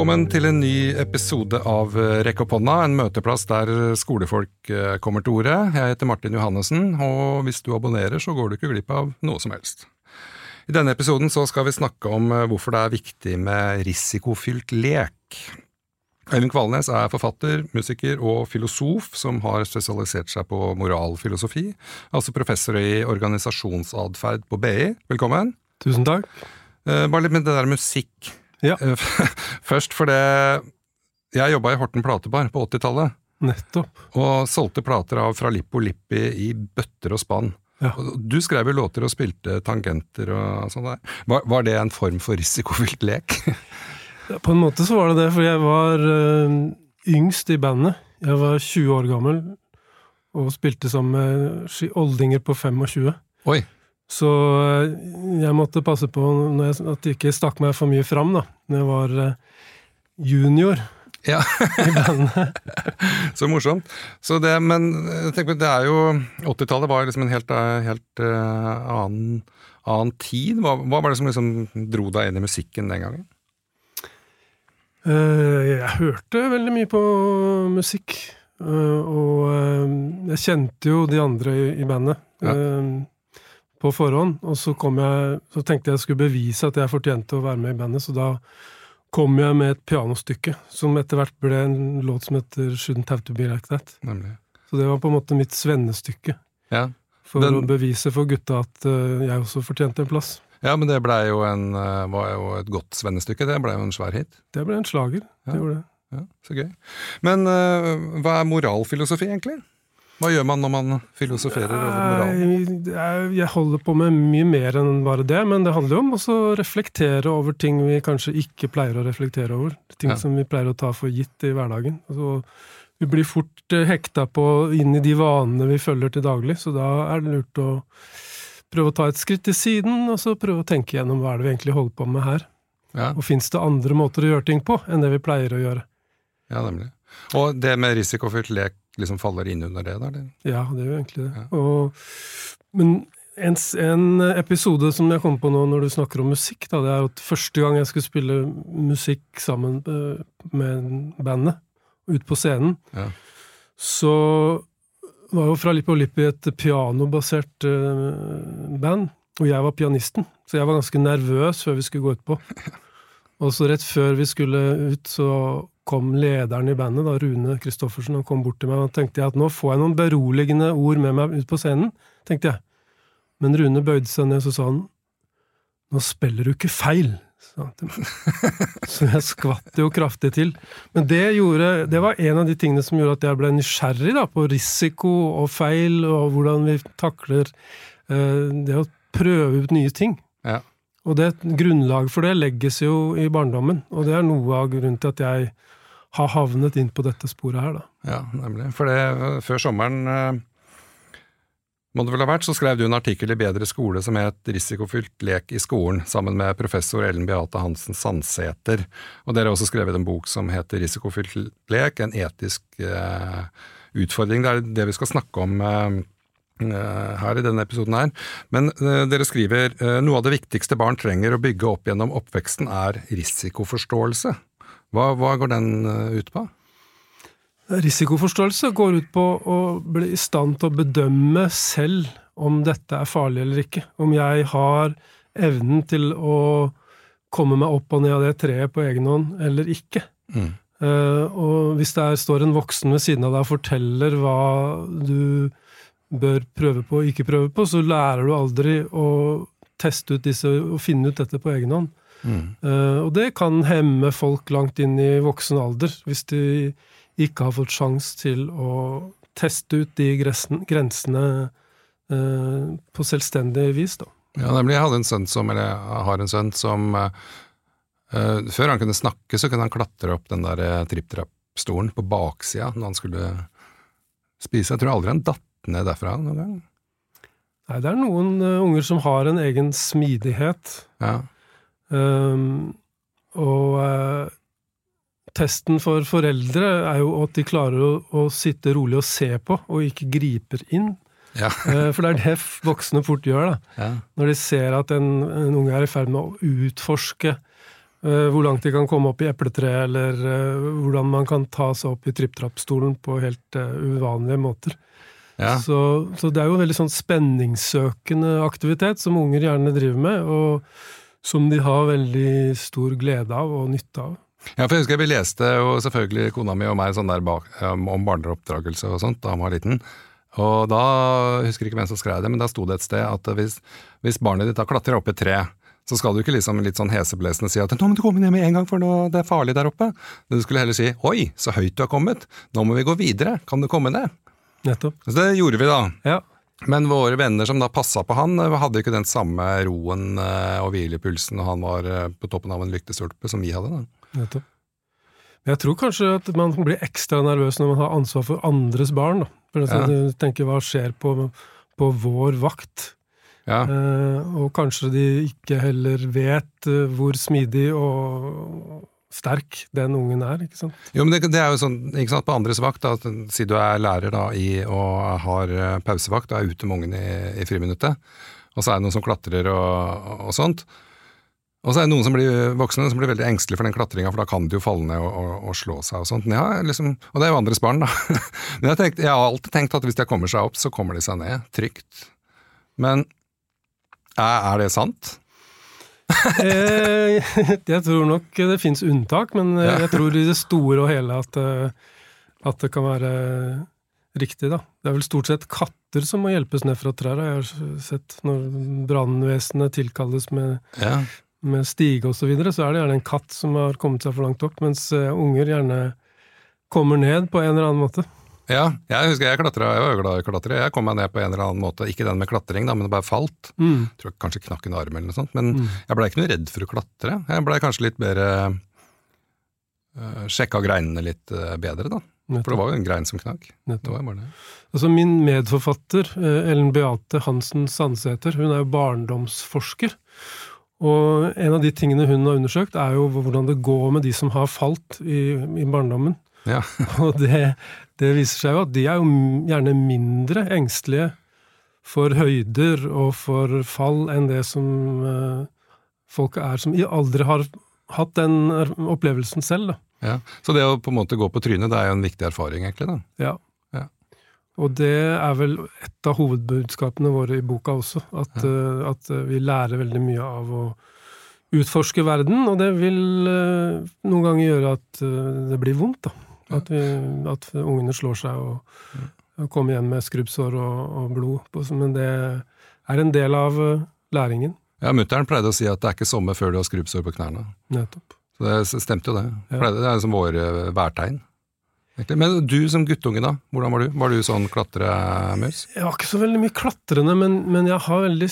Velkommen til en ny episode av Rekk opp hånda, en møteplass der skolefolk eh, kommer til orde. Jeg heter Martin Johannessen, og hvis du abonnerer, så går du ikke glipp av noe som helst. I denne episoden så skal vi snakke om eh, hvorfor det er viktig med risikofylt lek. Øyvind Kvalnes er forfatter, musiker og filosof som har spesialisert seg på moralfilosofi, altså professor i organisasjonsatferd på BI. Velkommen. Tusen takk. Eh, bare litt med det der musikk. Ja. Eh, Først fordi jeg jobba i Horten platebar på 80-tallet, Nettopp. og solgte plater av Fra Lippo Lippi i bøtter og spann. Ja. Du skrev jo låter og spilte tangenter og sånn der. Var, var det en form for risikofylt lek? På en måte så var det det, for jeg var øh, yngst i bandet. Jeg var 20 år gammel og spilte sammen med oldinger på 25. Oi. Så øh, jeg måtte passe på jeg, at det ikke stakk meg for mye fram da når jeg var øh, junior Ja, i bandet. så morsomt. Så det, men jeg tenker, det er jo 80-tallet var liksom en helt, eh, helt uh, annen, annen tid. Hva, hva var det som liksom dro deg inn i musikken den gangen? Uh, Jeg hørte veldig mye på musikk, Uh, og eh, jeg kjente jo de andre i i bandet Ja. På forhånd. Og så, kom jeg, så tenkte jeg jeg skulle bevise at jeg fortjente å være med i bandet, så da kom jeg med et pianostykke som etter hvert ble en låt som heter 'Shouldn't Have To Be Like That'. Nemlig. Så det var på en måte mitt svennestykke, Ja. for Den- å bevise for gutta at eh, jeg også fortjente en plass. ja, men det ble jo, en, eh, var jo et godt svennestykke. Det ble jo en svær hit. Det ble en slager. Ja. Det gjorde det. Ja, Så gøy. Men uh, hva er moralfilosofi, egentlig? Hva gjør man når man filosoferer over moral? Nei, det er- Jeg holder på med mye mer enn bare det, men det handler jo om å reflektere over ting vi kanskje ikke pleier å reflektere over. Ting Ja. som vi pleier å ta for gitt i hverdagen. Altså, vi blir fort eh, hekta på inn i de vanene vi følger til daglig, så da er det lurt å prøve å ta et skritt til siden, og så prøve å tenke gjennom hva er det vi egentlig holder på med her. Ja, Og fins det andre måter å gjøre ting på enn det vi pleier å gjøre? ja, nemlig. Og det med risikofylt lek liksom faller inn under det, Der. Ja, det jo egentlig det. Ja. Og, men en, en episode som jeg kom på nå når du snakker om musikk, da, det er at første gang jeg skulle spille musikk sammen eh, med bandet, ut på scenen, Ja. så var jo Fra Lippi og Lippi et pianobasert eh, band, og jeg var pianisten, så jeg var ganske nervøs før vi skulle gå utpå. Og så rett før vi skulle ut, så kom lederen i bandet, da, Rune Christoffersen, han kom bort til meg, og tenkte jeg at nå får jeg noen beroligende ord med meg ut på scenen, tenkte jeg. Men Rune bøyde seg ned, så sa han, nå spiller du ikke feil. Så jeg skvatt jo kraftig til. Men det, gjorde, det var en av de tingene som gjorde at jeg ble nysgjerrig da, på risiko og feil, og hvordan vi takler eh, det å prøve ut nye ting. Ja. Og det grunnlag for det legges jo i barndommen, og det er noe av grunnen til at jeg har havnet inn på dette sporet her, da. Ja, nemlig. For det, før sommeren eh, må det vel ha vært, så skrev du en artikkel i Bedre skole som het 'Risikofylt lek i skolen', sammen med professor Ellen Beate Hansen Sandsæter. Og dere har også skrevet en bok som heter 'Risikofylt lek en etisk eh, utfordring'. Det er det vi skal snakke om eh, her i denne episoden her. Men eh, dere skriver eh, noe av det viktigste barn trenger å bygge opp gjennom oppveksten er risikoforståelse. Hva, hva går den eh, ut på? Risikoforståelse går ut på å bli i stand til å bedømme selv om dette er farlig eller ikke. Om jeg har evnen til å komme meg opp og ned av det treet på egen hånd eller ikke. Mm. Uh, og hvis det er, står en voksen ved siden av deg og forteller hva du bør prøve på og ikke prøve på, så lærer du aldri å teste ut disse og finne ut dette på egen hånd. Mm. Uh, og det kan hemme folk langt inn i voksen alder, hvis de ikke har fått sjans til å teste ut de grensene uh, på selvstendig vis. Da. Ja, nemlig. Jeg hadde en sønn som, eller jeg har en sønn som eh, Før han kunne snakke, så kunne han klatre opp den der uh, tripp-trapp-stolen på baksida når han skulle spise. Jeg tror aldri han datt ned derfra noen gang. Nei, det er noen uh, unger som har en egen smidighet. Ja. Um, og uh, testen for foreldre er jo at de klarer å, å sitte rolig og se på, og ikke griper inn. Ja. uh, for det er det voksne fort gjør, da. ja. Når de ser at en, en unge er i ferd med å utforske hvor langt de kan komme opp i epletreet, eller hvordan man kan ta seg opp i tripp-trapp-stolen på helt uvanlige måter. Ja. Så, så det er jo en veldig sånn spenningssøkende aktivitet som unger gjerne driver med, og som de har veldig stor glede av og nytte av. Ja, for jeg husker vi leste jo selvfølgelig kona mi og meg sånn der bak, om barneoppdragelse og sånt da han var liten. Og da, jeg husker ikke hvem som skrev det, men da sto det et sted at hvis, hvis barnet ditt har klatra opp i et tre, så skal du ikke liksom litt sånn heseblesende si at 'nå må du komme ned med en gang, for nå, det er farlig der oppe'. Du skulle heller si 'oi, så høyt du har kommet, nå må vi gå videre, kan du komme ned'? Nettopp. Så det gjorde vi da. Ja. Men våre venner som da passa på han, hadde ikke den samme roen eh, og hvilepulsen når han var eh, på toppen av en lyktestolpe som vi hadde. da. Nettopp. Jeg tror kanskje at man blir ekstra nervøs når man har ansvar for andres barn. Da. For Ja. Du tenker hva skjer på, på vår vakt? Ja. Eh, og kanskje de ikke heller vet eh, hvor smidig og sterk den ungen er. ikke sant? Jo, men det, det er jo sånn, ikke sant, på andres vakt, da, si du er lærer da i og har eh, pausevakt og er ute med ungen i, i friminuttet, og så er det noen som klatrer og, og sånt. Og så er det noen som blir voksne som blir veldig engstelige for den klatringa, for da kan de jo falle ned og, og, og slå seg og sånt. Jeg liksom, og det er jo andres barn, da. Men jeg, tenkt, jeg har alltid tenkt at hvis de kommer seg opp, så kommer de seg ned, trygt. Men er det sant? Eh, jeg tror nok det fins unntak, men eh, jeg tror i det store og hele at, eh, at det kan være riktig, da. Det er vel stort sett katter som må hjelpes ned fra trær, har jeg sett. Når brannvesenet tilkalles med, Ja. med stige og så videre, så er det gjerne en katt som har kommet seg for langt opp, mens unger gjerne kommer ned på en eller annen måte. Ja, jeg husker jeg klatra, jeg var glad i å klatre. Jeg kom meg ned på en eller annen måte, ikke den med klatring, da, men det bare falt. Mm. Jeg tror jeg kanskje knakk en arm eller noe sånt, men Mm. jeg blei ikke noe redd for å klatre. Jeg blei kanskje litt bedre uh, Sjekka greinene litt eh, bedre, da. For det var jo en grein som knakk. Altså Min medforfatter, eh, Ellen Beate Hansen Sandsæter, hun er jo barndomsforsker. Og en av de tingene hun har undersøkt, er jo hvordan det går med de som har falt i, i barndommen. Ja. Og det, det viser seg jo at de er jo gjerne mindre engstelige for høyder og for fall enn det som uh, folk er som aldri har hatt den opplevelsen selv. da. Ja. Så det å på en måte gå på trynet, det er jo en viktig erfaring, egentlig. da. Ja. Ja. Og det er vel et av hovedbudskapene våre i boka også, at, eh, at eh, vi lærer veldig mye av å utforske verden, og det vil uh, noen ganger gjøre at uh, det blir vondt, da. At, vi, at ungene slår seg og, og kommer hjem med skrubbsår og, og blod. Men det er en del av eh, læringen. Ja, Mutter'n pleide å si at det er ikke sommer før du har skrubbsår på knærne. Nettopp. Så det stemte jo det. Pleide- Det er liksom våre værtegn. Men du som guttunge, da? Hvordan var du? Var du sånn klatremus? Jeg var ikke så veldig mye klatrende, men, men jeg har veldig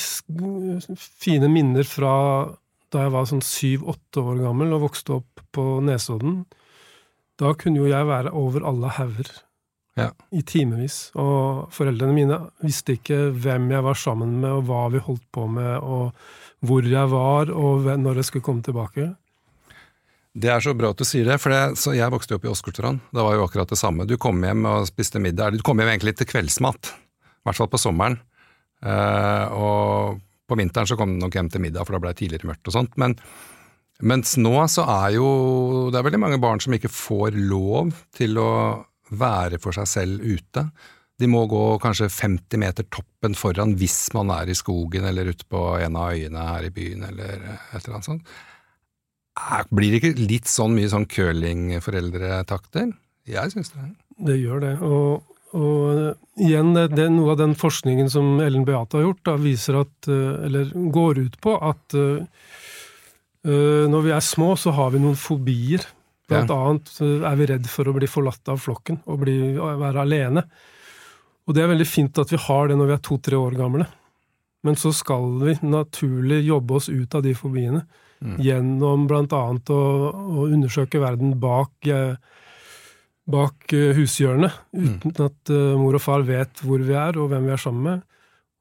fine minner fra da jeg var sånn syv-åtte år gammel og vokste opp på Nesodden. Da kunne jo jeg være over alle hauger Ja. i timevis. Og foreldrene mine visste ikke hvem jeg var sammen med, og hva vi holdt på med, og hvor jeg var, og når jeg skulle komme tilbake. Det er så bra at du sier det, for det, så jeg vokste opp i Åsgårdstrand. Det var jo akkurat det samme. Du kom hjem og spiste middag. eller Du kom hjem egentlig til kveldsmat, i hvert fall på sommeren. Eh, og på vinteren så kom du nok hjem til middag, for da ble det tidligere mørkt og sånt. Men mens nå så er jo Det er veldig mange barn som ikke får lov til å være for seg selv ute. De må gå kanskje 50 meter toppen foran hvis man er i skogen eller ute på en av øyene her i byen eller et eller annet sånt. Blir det ikke litt sånn mye sånn curlingforeldretakter? Jeg syns det. Det gjør det. Og, og igjen, det, det, noe av den forskningen som Ellen Beate har gjort, da, viser at, eh, eller går ut på at eh, når vi er små, så har vi noen fobier. Blant annet eh, er vi redd for å bli forlatt av flokken og bli, være alene. Og det er veldig fint at vi har det når vi er to-tre år gamle. Men så skal vi naturlig jobbe oss ut av de fobiene gjennom blant annet å, å undersøke verden bak, eh, bak eh, hushjørnet, uten at eh, mor og far vet hvor vi er og hvem vi er sammen med.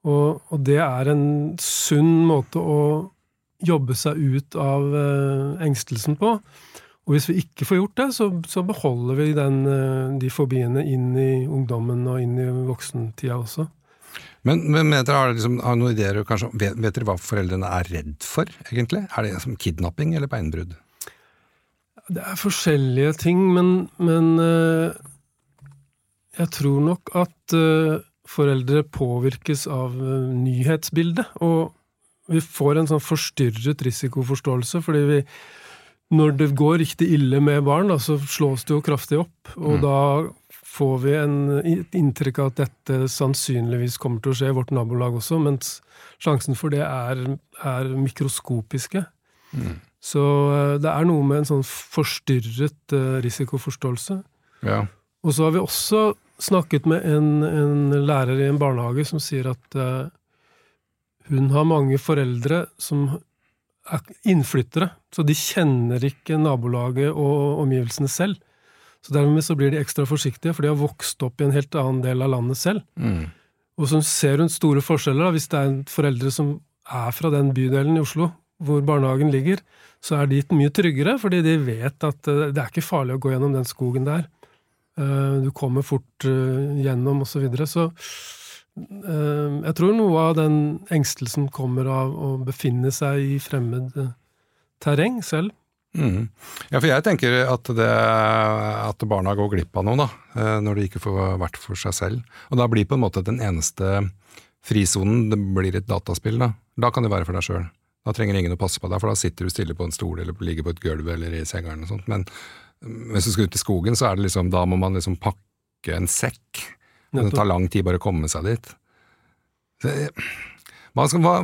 Og, og det er en sunn måte å jobbe seg ut av eh, engstelsen på. Og hvis vi ikke får gjort det, så, så beholder vi den, eh, de fobiene inn i ungdommen og inn i voksentida også. Men, men vet dere, har liksom, har noen ideer, kanskje, vet, vet dere hva foreldrene er redd for, egentlig? Er det som kidnapping eller beinbrudd? Det er forskjellige ting, men, men eh, jeg tror nok at foreldre påvirkes av nyhetsbildet. Og vi får en sånn forstyrret risikoforståelse, fordi vi når det går riktig ille med barn, da, så slås det jo kraftig opp. Og Mm. da får vi en, et inntrykk av at dette sannsynligvis kommer til å skje i vårt nabolag også, mens sjansen for det er, er mikroskopiske. Mm. Så eh, det er noe med en sånn forstyrret eh, risikoforståelse. Ja. Og så har vi også snakket med en, en lærer i en barnehage som sier at eh, hun har mange foreldre som er innflyttere, så de kjenner ikke nabolaget og omgivelsene selv. Så dermed så blir de ekstra forsiktige, for de har vokst opp i en helt annen del av landet selv. Mm. Og så ser hun store forskjeller. Da. Hvis det er foreldre som er fra den bydelen i Oslo hvor barnehagen ligger, så er de mye tryggere, fordi de vet at eh, det er ikke farlig å gå gjennom den skogen der. Eh, Du kommer fort eh, gjennom, og så videre. Så jeg tror noe av den engstelsen kommer av å befinne seg i fremmed eh, terreng selv. Mm. Ja, for jeg tenker at, det, at barna går glipp av noe, da, eh, når de ikke får vært for seg selv. Og da blir på en måte den eneste frisonen det blir et dataspill. Da Da kan du være for deg sjøl. Da trenger ingen å passe på deg, for da sitter du stille på en stol eller ligger på et gulv eller i senga eller noe sånt. Men mm, hvis du skal ut i skogen, så er det liksom, da må man liksom pakke en sekk. Og det tar lang tid bare å komme seg dit. Så, eh, Hva skal, hva,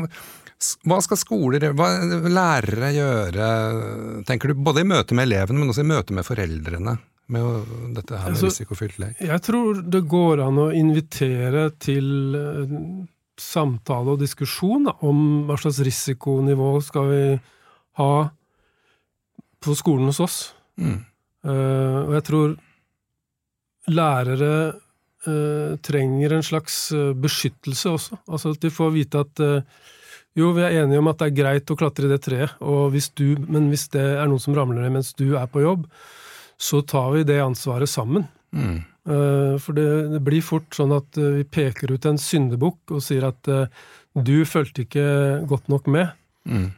hva skal skoler, hva lærere gjøre, tenker du, både i møte med elevene, men også i møte med foreldrene, med dette her med Altså, risikofylt lek? Jeg tror det går an å invitere til eh, samtale og diskusjon da, om hva slags risikonivå skal vi ha på skolen hos oss. Mm. Uh, og jeg tror lærere eh, trenger en slags eh, beskyttelse også. Altså at de får vite at eh, jo, vi er enige om at det er greit å klatre i det treet, og hvis du, men hvis det er noen som ramler ned mens du er på jobb, så tar vi det ansvaret sammen. Mm. Eh, For det, det blir fort sånn at eh, vi peker ut en syndebukk og sier at du fulgte ikke godt nok med. Mm.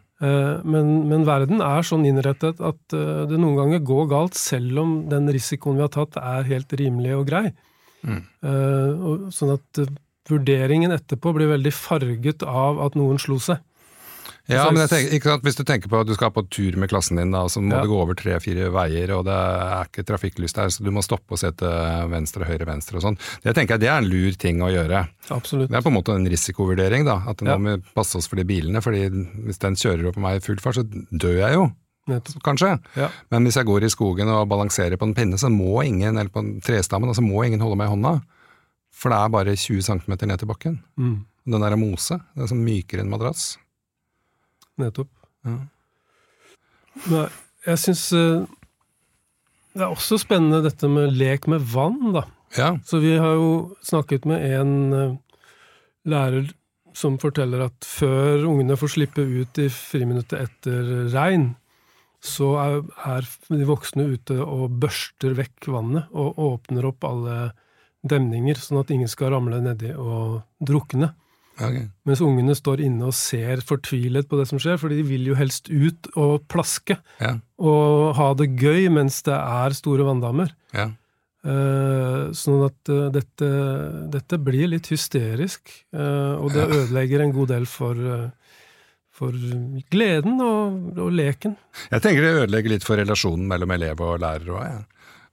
Men, men verden er sånn innrettet at det noen ganger går galt, selv om den risikoen vi har tatt er helt rimelig og grei. Mm. Uh, Sånn at eh, vurderingen etterpå blir veldig farget av at noen slo seg. Ja, men jeg tenker, hvis du tenker på at du skal på tur med klassen din, da, så må Ja. du gå over tre-fire veier, og det er ikke trafikklys der, så du må stoppe og se til venstre, høyre, venstre og sånn. Det tenker jeg det er en lur ting å gjøre. Absolutt. Det er på en måte en risikovurdering, da. At nå Ja. må vi passe oss for de bilene, fordi hvis den kjører på meg i full fart, så dør jeg jo. Kanskje. Ja. Men hvis jeg går i skogen og balanserer på en pinne, så må ingen, eller på en trestamme, så må ingen holde meg i hånda. For det er bare 20 cm ned til bakken. Mm, Den der er mose. Det er sånn mykere enn madrass. nettopp. Ja. Nei, jeg syns eh, det er også spennende dette med lek med vann, da. Ja. Så vi har jo snakket med en eh, lærer som forteller at før ungene får slippe ut i friminuttet etter regn, så er, er de voksne ute og børster vekk vannet og åpner opp alle demninger, sånn at ingen skal ramle nedi og drukne. Okay. Mens ungene står inne og ser fortvilet på det som skjer, for de vil jo helst ut og plaske Ja. og ha det gøy mens det er store vanndammer. ja. Uh, sånn at uh, dette, dette blir litt hysterisk, uh, og det ødelegger en god del for, for gleden og, og leken. Jeg tenker det ødelegger litt for relasjonen mellom elev og lærer òg, ja.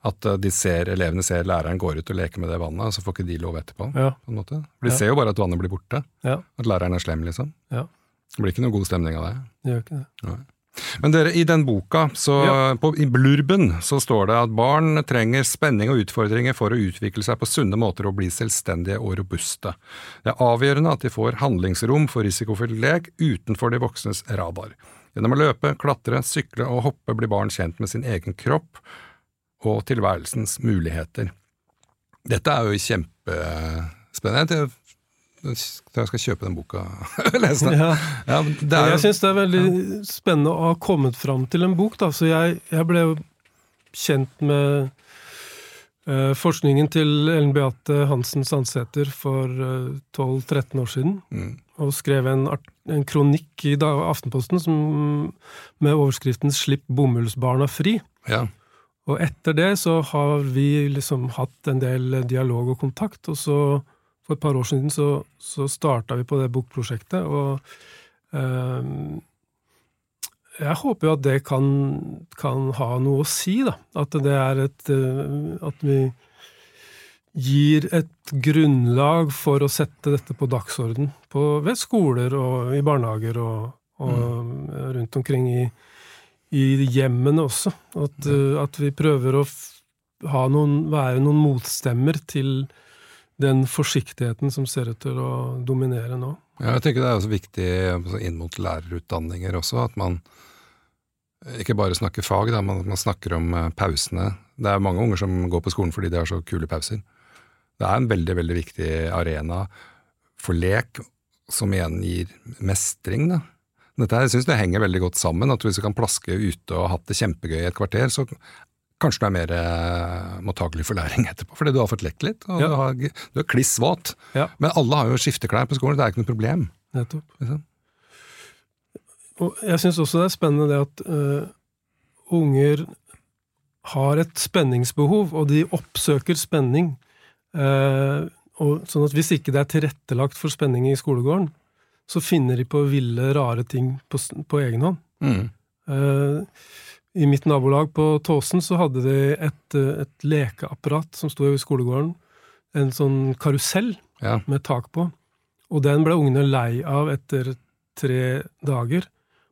At eh, de ser, elevene ser læreren går ut og leker med det vannet, og så får ikke de lov etterpå. Ja, på en måte. For de Ja. ser jo bare at vannet blir borte. ja, At læreren er slem, liksom. Ja. Det blir ikke noe god stemning av det. det gjør ikke det. Men dere, i den boka, så, Ja. på, i blurben, så står det at barn trenger spenning og utfordringer for å utvikle seg på sunne måter og bli selvstendige og robuste. Det er avgjørende at de får handlingsrom for risikofylt lek utenfor de voksnes radar. Gjennom å løpe, klatre, sykle og hoppe blir barn kjent med sin egen kropp og tilværelsens muligheter. Dette er jo kjempespennende. Jeg skal kjøpe den boka og lese den. Ja. Ja, er Jeg syns det er veldig spennende å ha kommet fram til en bok, da. Så jeg, jeg ble jo kjent med uh, forskningen til Ellen Beate Hansen Sandsæter for uh, 12-13 år siden. Mm. Og skrev en, en kronikk i da, Aftenposten som, med overskriften 'Slipp bomullsbarna fri'. Ja. Og etter det så har vi liksom hatt en del dialog og kontakt, og så for et par år siden så, så starta vi på det bokprosjektet, og eh, jeg håper jo at det kan, kan, ha noe å si, da. At det er et eh, At vi gir et grunnlag for å sette dette på dagsorden ved skoler og i barnehager og, og mm. rundt omkring i, i hjemmene også. At, mm. at, vi prøver å noen, være noen motstemmer til den forsiktigheten som ser ut til å dominere nå. Ja, jeg tenker det er også viktig inn mot lærerutdanninger også, at man ikke bare snakker fag, da, at man snakker om eh, pausene. Det er mange unger som går på skolen fordi de har så kule pauser. Det er en veldig, veldig viktig arena for lek, som igjen gir mestring. Da. Dette jeg synes det henger veldig godt sammen. at Hvis du kan plaske ute og hatt det kjempegøy i et kvarter, så kanskje du er mer eh, mottagelig for læring etterpå. Fordi du har fått lekt litt, og ja. du, har, du, er kliss våt. Ja. Men alle har jo skifteklær på skolen, det er ikke noe problem. Nettopp. Liksom. Og jeg syns også det er spennende det at uh, unger har et spenningsbehov, og de oppsøker spenning. Uh, og sånn at Hvis ikke det er tilrettelagt for spenning i skolegården, så finner de på ville, rare ting på, på egen hånd. Mm. Uh, I mitt nabolag på Tåsen så hadde de et, et lekeapparat som sto i skolegården. En sånn karusell ja. med tak på. Og den ble ungene lei av etter tre dager.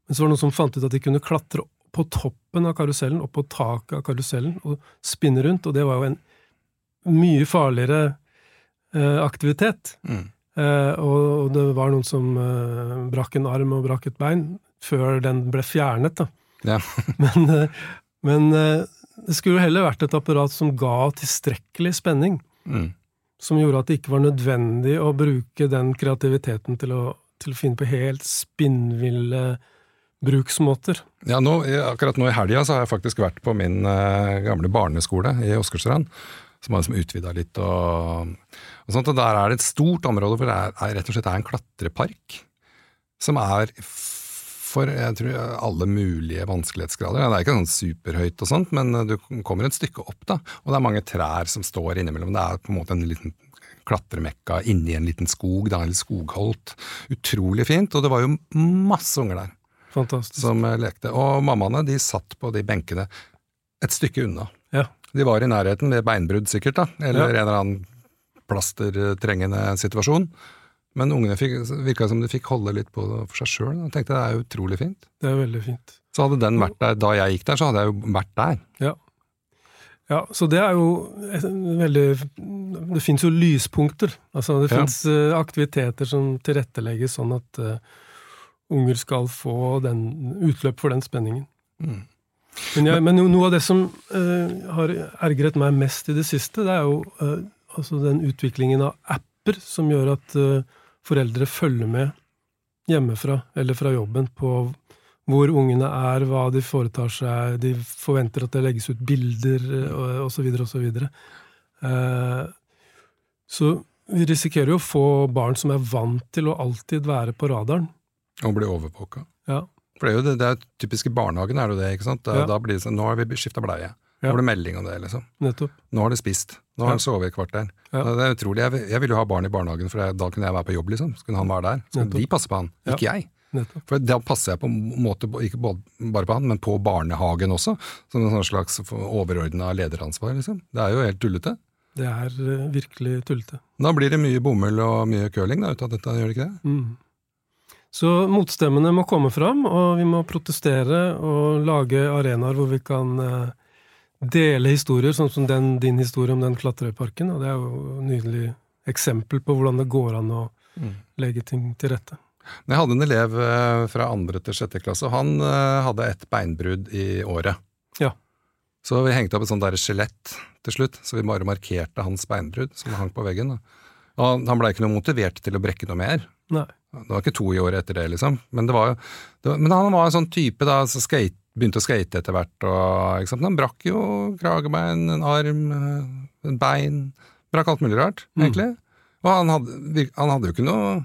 Men så var det noen som fant ut at de kunne klatre på toppen av karusellen, opp på taket av karusellen, og spinne rundt, og det var jo en mye farligere eh, aktivitet. Mm. Eh, og, det var noen som eh, brakk en arm og brakk et bein før den ble fjernet, da. Ja. men, eh, men eh, det skulle jo heller vært et apparat som ga tilstrekkelig spenning. Mm. Som gjorde at det ikke var nødvendig å bruke den kreativiteten til å, til å finne på helt spinnville bruksmåter. Ja, nå, Akkurat nå i helga har jeg faktisk vært på min uh, gamle barneskole i Åsgårdstrand som har liksom utvida litt. Og, og, sånt, og Der er det et stort område hvor det er, er, rett og slett er en klatrepark. Som er for jeg tror, alle mulige vanskelighetsgrader. Det er ikke sånn superhøyt, og sånt, men du kommer et stykke opp. da, Og det er mange trær som står innimellom. Det er på en måte en liten klatremekka inni en liten skog, da, eller skogholt. Utrolig fint. Og det var jo masse unger der. Fantastisk. Som lekte. Og mammaene de satt på de benkene et stykke unna. Ja. De var i nærheten ved beinbrudd, sikkert, da, eller ja. en eller annen plastertrengende situasjon. Men ungene virka som de fikk holde litt på det for seg sjøl. Jeg tenkte det er utrolig fint. Det er veldig fint. Så hadde den vært der da jeg gikk der, så hadde jeg jo vært der. Ja. Ja, så det er jo veldig Det fins jo lyspunkter. Altså, det fins ja. aktiviteter som tilrettelegges sånn at uh, unger skal få den, utløp for den spenningen. Mm. Men, jeg, men, noe av det som uh, har ergret meg mest i det siste, det er jo uh, altså den utviklingen av apper som gjør at foreldre følger med hjemmefra eller fra jobben på hvor ungene er, hva de foretar seg, de forventer at det legges ut bilder osv. osv. Uh, så vi risikerer jo å få barn som er vant til å alltid være på radaren. Og bli overvåka. Ja. For det er jo det, det er typiske barnehagen, er det det, ikke sant? Da, ja. da blir det sånn, nå har vi skifta bleie. Nå Får det melding om det, liksom. Nettopp. Nå har de spist. Nå har han sovet i et kvarter. Ja. Det er utrolig. Jeg, jeg ville jo ha barn i barnehagen, for da kunne jeg være på jobb, liksom. Så kunne han være der. Så kunne de passe på han, ikke jeg. Nettopp. For da passer jeg på en måte, ikke bare på han, men på barnehagen også. Som en sånn slags overordna lederansvar, liksom. Det er jo helt tullete. Det er uh, virkelig tullete. Da blir det mye bomull og mye curling da, ut av dette, gjør det ikke det? Mm. Så motstemmene må komme fram, og vi må protestere og lage arenaer hvor vi kan eh, dele historier, sånn som den, din historie om den klatreparken. Og det er jo et nydelig eksempel på hvordan det går an å mm. legge ting til rette. Jeg hadde en elev eh, fra andre til sjette klasse, og han eh, hadde et beinbrudd i året. Ja. Så vi hengte opp et sånt skjelett til slutt, så vi bare markerte hans beinbrudd som hang på veggen. Og han blei ikke noe motivert til å brekke noe mer. Nei. Det var ikke to i året etter det, liksom. Men, det var, det var, men han var en sånn type da, så skate, begynte å skate etter hvert. Og? Han brakk jo kragebein, en arm, en bein. Brakk alt mulig rart, mm. egentlig. Og han hadde, han hadde, jo ikke noe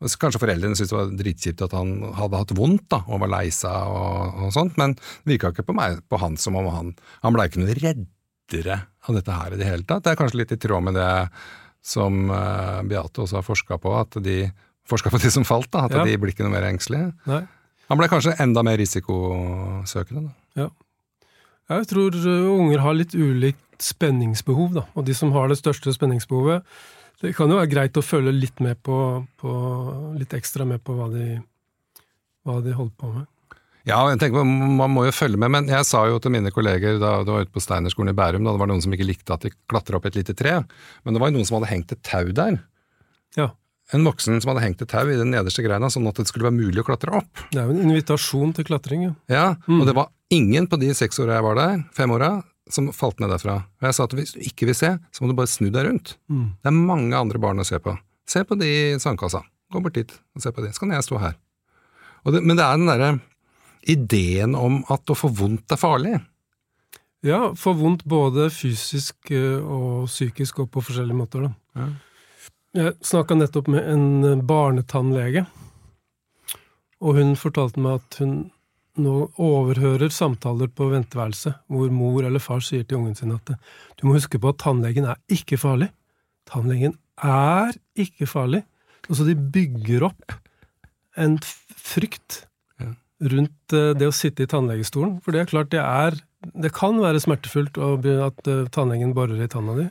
Kanskje foreldrene syntes det var dritkjipt at han hadde hatt vondt da, og var lei seg og, og sånt, men det virka ikke på meg på han som om han Han blei ikke noe reddere av dette her i det hele tatt. Det er kanskje litt i tråd med det som uh, Beate også har forska på, at de forska på de som falt, da, at ja. de blir ikke noe mer engstelige. Nei. Han ble kanskje enda mer risikosøkende. Da. Ja. Jeg tror unger har litt ulikt spenningsbehov, da. Og de som har det største spenningsbehovet, det kan jo være greit å følge litt med på, på litt ekstra med på hva de, hva de holder på med. Ja, jeg tenker man må jo følge med, men jeg sa jo til mine kolleger da du var ute på Steinerskolen i Bærum, da det var noen som ikke likte at de klatra opp et lite tre, men det var jo noen som hadde hengt et tau der. Ja. En voksen som hadde hengt et tau i den nederste greina, sånn at det skulle være mulig å klatre opp. Det er jo en invitasjon til klatring, ja. Ja, mm. og det var ingen på de seks åra jeg var der, fem åra, som falt ned derfra. Og jeg sa at hvis du ikke vil se, så må du bare snu deg rundt. Mm. Det er mange andre barn å se på. Se på de i sandkassa. Gå bort dit og se på de. Så kan jeg stå her. Det, men det er den derre ideen om at å få vondt er farlig. Ja, få vondt både fysisk eh, og psykisk og på forskjellige måter, da. Ja. Jeg snakka nettopp med en barnetannlege, og hun fortalte meg at hun nå overhører samtaler på venteværelset hvor mor eller far sier til ungen sin at du må huske på at tannlegen er ikke farlig. Tannlegen er ikke farlig. Altså de bygger opp en frykt rundt eh, det å sitte i tannlegestolen. For det er klart det er Det kan være smertefullt at eh, tannlegen borer i tanna di.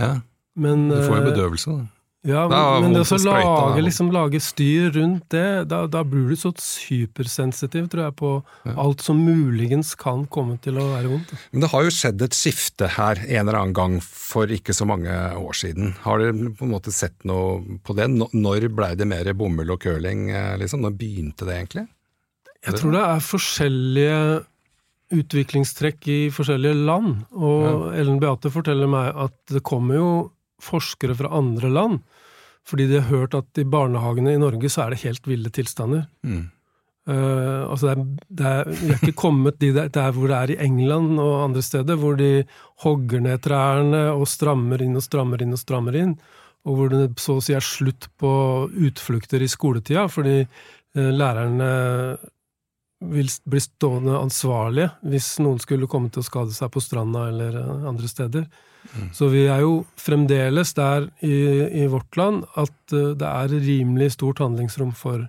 Ja. Men, du får jo eh, bedøvelse, da. Ja, men, men det å lage, liksom, lage, styr rundt det, da, da blir du så supersensitiv, tror jeg, på ja. alt som muligens kan komme til å være vondt. Men det har jo skjedd et skifte her en eller annen gang for ikke så mange år siden. Har dere på en måte sett noe på det? Når blei det mer bomull og curling, eh, liksom? Når begynte det egentlig? Jeg tror det er forskjellige utviklingstrekk i forskjellige land. Og ja. Ellen Beate forteller meg at det kommer jo forskere fra andre land fordi de har hørt at i barnehagene i Norge så er det helt ville tilstander. Mm. Uh, altså det er, det er, vi er ikke kommet de der, der, hvor det er i England og andre steder, hvor de hogger ned trærne og strammer inn og strammer inn og strammer inn, og hvor det så å si er slutt på utflukter i skoletida, fordi uh, lærerne vil bli stående ansvarlige hvis noen skulle komme til å skade seg på stranda eller uh, andre steder. Så vi er jo fremdeles der i, i vårt land at uh, det er rimelig stort handlingsrom for,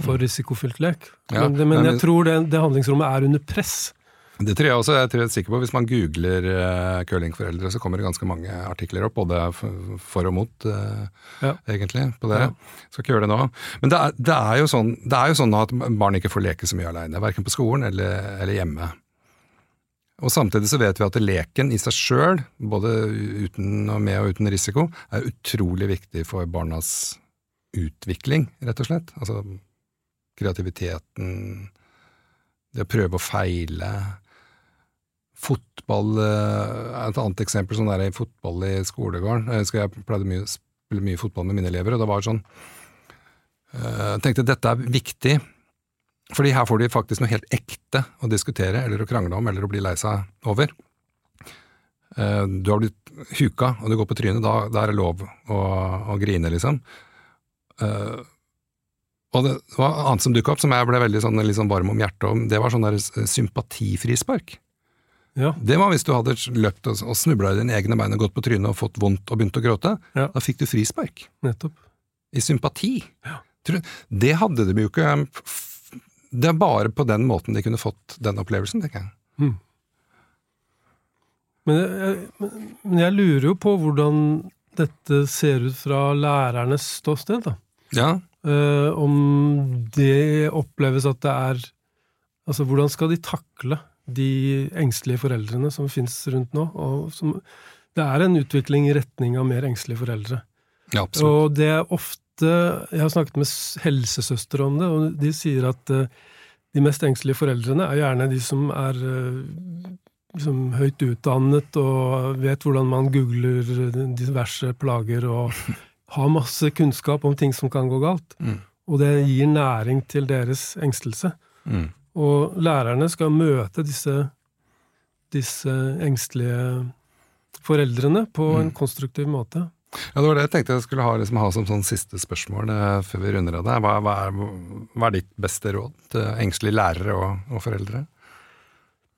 for mm. risikofylt lek. Ja, men, men, jeg tror det, det, handlingsrommet er under press. Det tror jeg også. jeg tror jeg er sikker på Hvis man googler uh, curlingforeldre, så kommer det ganske mange artikler opp, både for og mot, uh, ja. egentlig, på det. Ja. Skal ikke gjøre det nå. Men det er, det er, jo, sånn, det er jo sånn at barn ikke får leke så mye aleine, verken på skolen eller, eller hjemme. Og Samtidig så vet vi at leken i seg sjøl, både uten og med og uten risiko, er utrolig viktig for barnas utvikling, rett og slett. Altså kreativiteten, det å prøve å feile. Fotball er eh, et annet eksempel, sånn der i fotball i skolegården. Jeg husker jeg pleide mye, spille mye fotball med mine elever, og det var sånn eh, Jeg tenkte dette er viktig fordi her får de faktisk noe helt ekte å diskutere eller å krangle om eller å bli lei seg over. Eh, du har blitt huka, og du går på trynet, da, da er det lov å, å grine, liksom. Eh, og det var annet som dukka opp, som jeg ble veldig sånn, liksom varm om hjertet om, det var sånn der sympatifrispark. Ja. Det var hvis du hadde løpt og, og snubla i dine egne bein og gått på trynet og fått vondt og begynt å gråte. Ja. Da fikk du frispark. Nettopp. I sympati. Ja. Det hadde de jo ikke det er bare på den måten de kunne fått den opplevelsen, tenker jeg. Mm. Men, jeg, men jeg lurer jo på hvordan dette ser ut fra lærernes ståsted, da. Ja. Uh, om det oppleves at det er Altså, hvordan skal de takle de engstelige foreldrene som finnes rundt nå? Og som, det er en utvikling i retning av mer engstelige foreldre. Ja. Og det er ofte jeg har snakket med helsesøstre om det, og de sier at eh, de mest engstelige foreldrene er gjerne de som er eh, liksom, høyt utdannet og vet hvordan man googler diverse plager og har masse kunnskap om ting som kan gå galt. Mm. Og det gir næring til deres engstelse. Mm. Og lærerne skal møte disse, disse engstelige foreldrene på mm. en konstruktiv måte. Ja, Det var det jeg tenkte jeg skulle ha, liksom, ha som sånn siste spørsmål eh, før vi runder av. Hva, hva, er, hva er ditt beste råd til engstelige lærere og, og foreldre?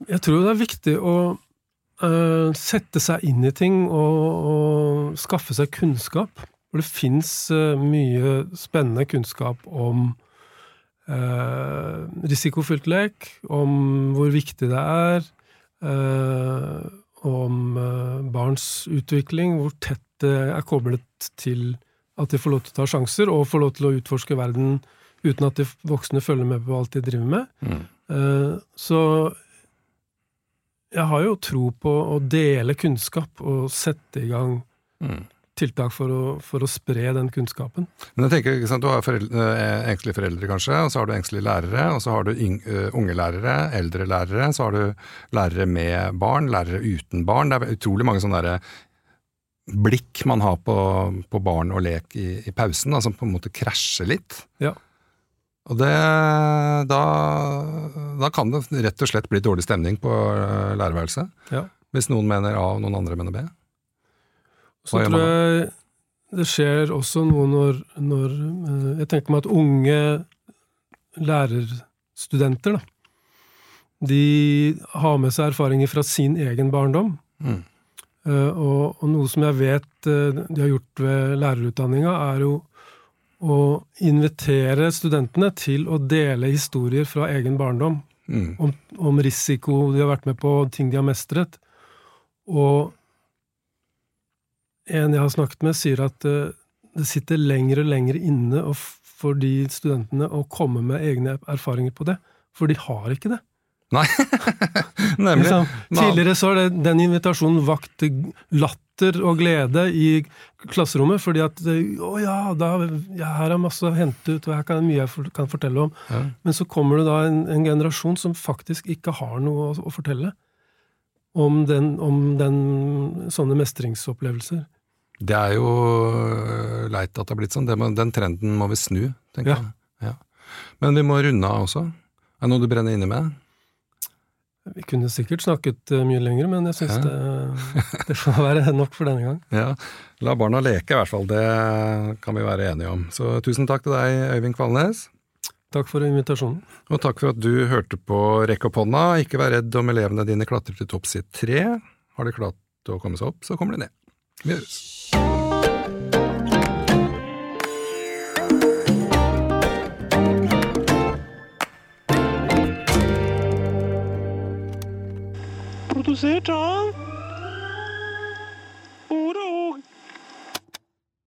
Jeg tror det er viktig å eh, sette seg inn i ting og, og skaffe seg kunnskap. For det fins eh, mye spennende kunnskap om eh, risikofylt lek, om hvor viktig det er, eh, om barns utvikling, hvor tett det er koblet til at de får lov til å ta sjanser, og får lov til å utforske verden uten at de voksne følger med på alt de driver med. Eh, Så jeg har jo tro på å dele kunnskap og sette i gang Mm. tiltak for å, for å spre den kunnskapen. Men jeg tenker, ikke sant, Du har foreldre, eh, engstelige foreldre, kanskje, og så har du engstelige lærere, og så har du eh, unge lærere, eldre lærere, så har du lærere med barn, lærere uten barn. Det er utrolig mange sånne derre blikk man har på, på barn og lek i, i pausen, da, som på en måte krasjer litt. Ja. Og det, da, da kan det rett og slett bli dårlig stemning på eh, lærerværelset. Ja. Hvis noen mener A og noen andre mener B. Hva Så tror jeg det skjer også noe når, når eh, Jeg tenker meg at unge lærerstudenter, da, de har med seg erfaringer fra sin egen barndom. Mm. Eh, og, og noe som jeg vet eh, de har gjort ved lærerutdanninga, er jo å invitere studentene til å dele historier fra egen barndom. Mm. Om, om risiko de har vært med på, ting de har mestret. Og en jeg har snakket med, sier at eh, det sitter lenger og lenger inne for de studentene å komme med egne erfaringer på det. For de har ikke det. Nei, nemlig. Liksom, tidligere så har det, den invitasjonen vakt latter og glede i klasserommet, fordi at Å ja, da, ja, her er masse å hente ut, og her kan mye jeg for- kan fortelle om. Ja. Men så kommer det da en, en generasjon som faktisk ikke har noe å, å fortelle om, den, om den, sånne mestringsopplevelser. Det er jo øh, leit at det har blitt sånn. Må, den trenden må vi snu, tenker Ja. jeg. Ja. Men vi må runde av også. Er det noe du brenner inne med? Vi kunne sikkert snakket eh, mye lenger, men jeg syns det, det får være nok for denne gang. Ja. La barna leke, i hvert fall. Det kan vi være enige om. Så tusen takk til deg, Øyvind Kvalnes. Takk for invitasjonen. Og takk for at du hørte på Rekk opp hånda. Ikke vær redd om elevene dine klatrer til topps i tre. Har de klart å komme seg opp, så kommer de ned. Vi høres. Budu Seta? Oder?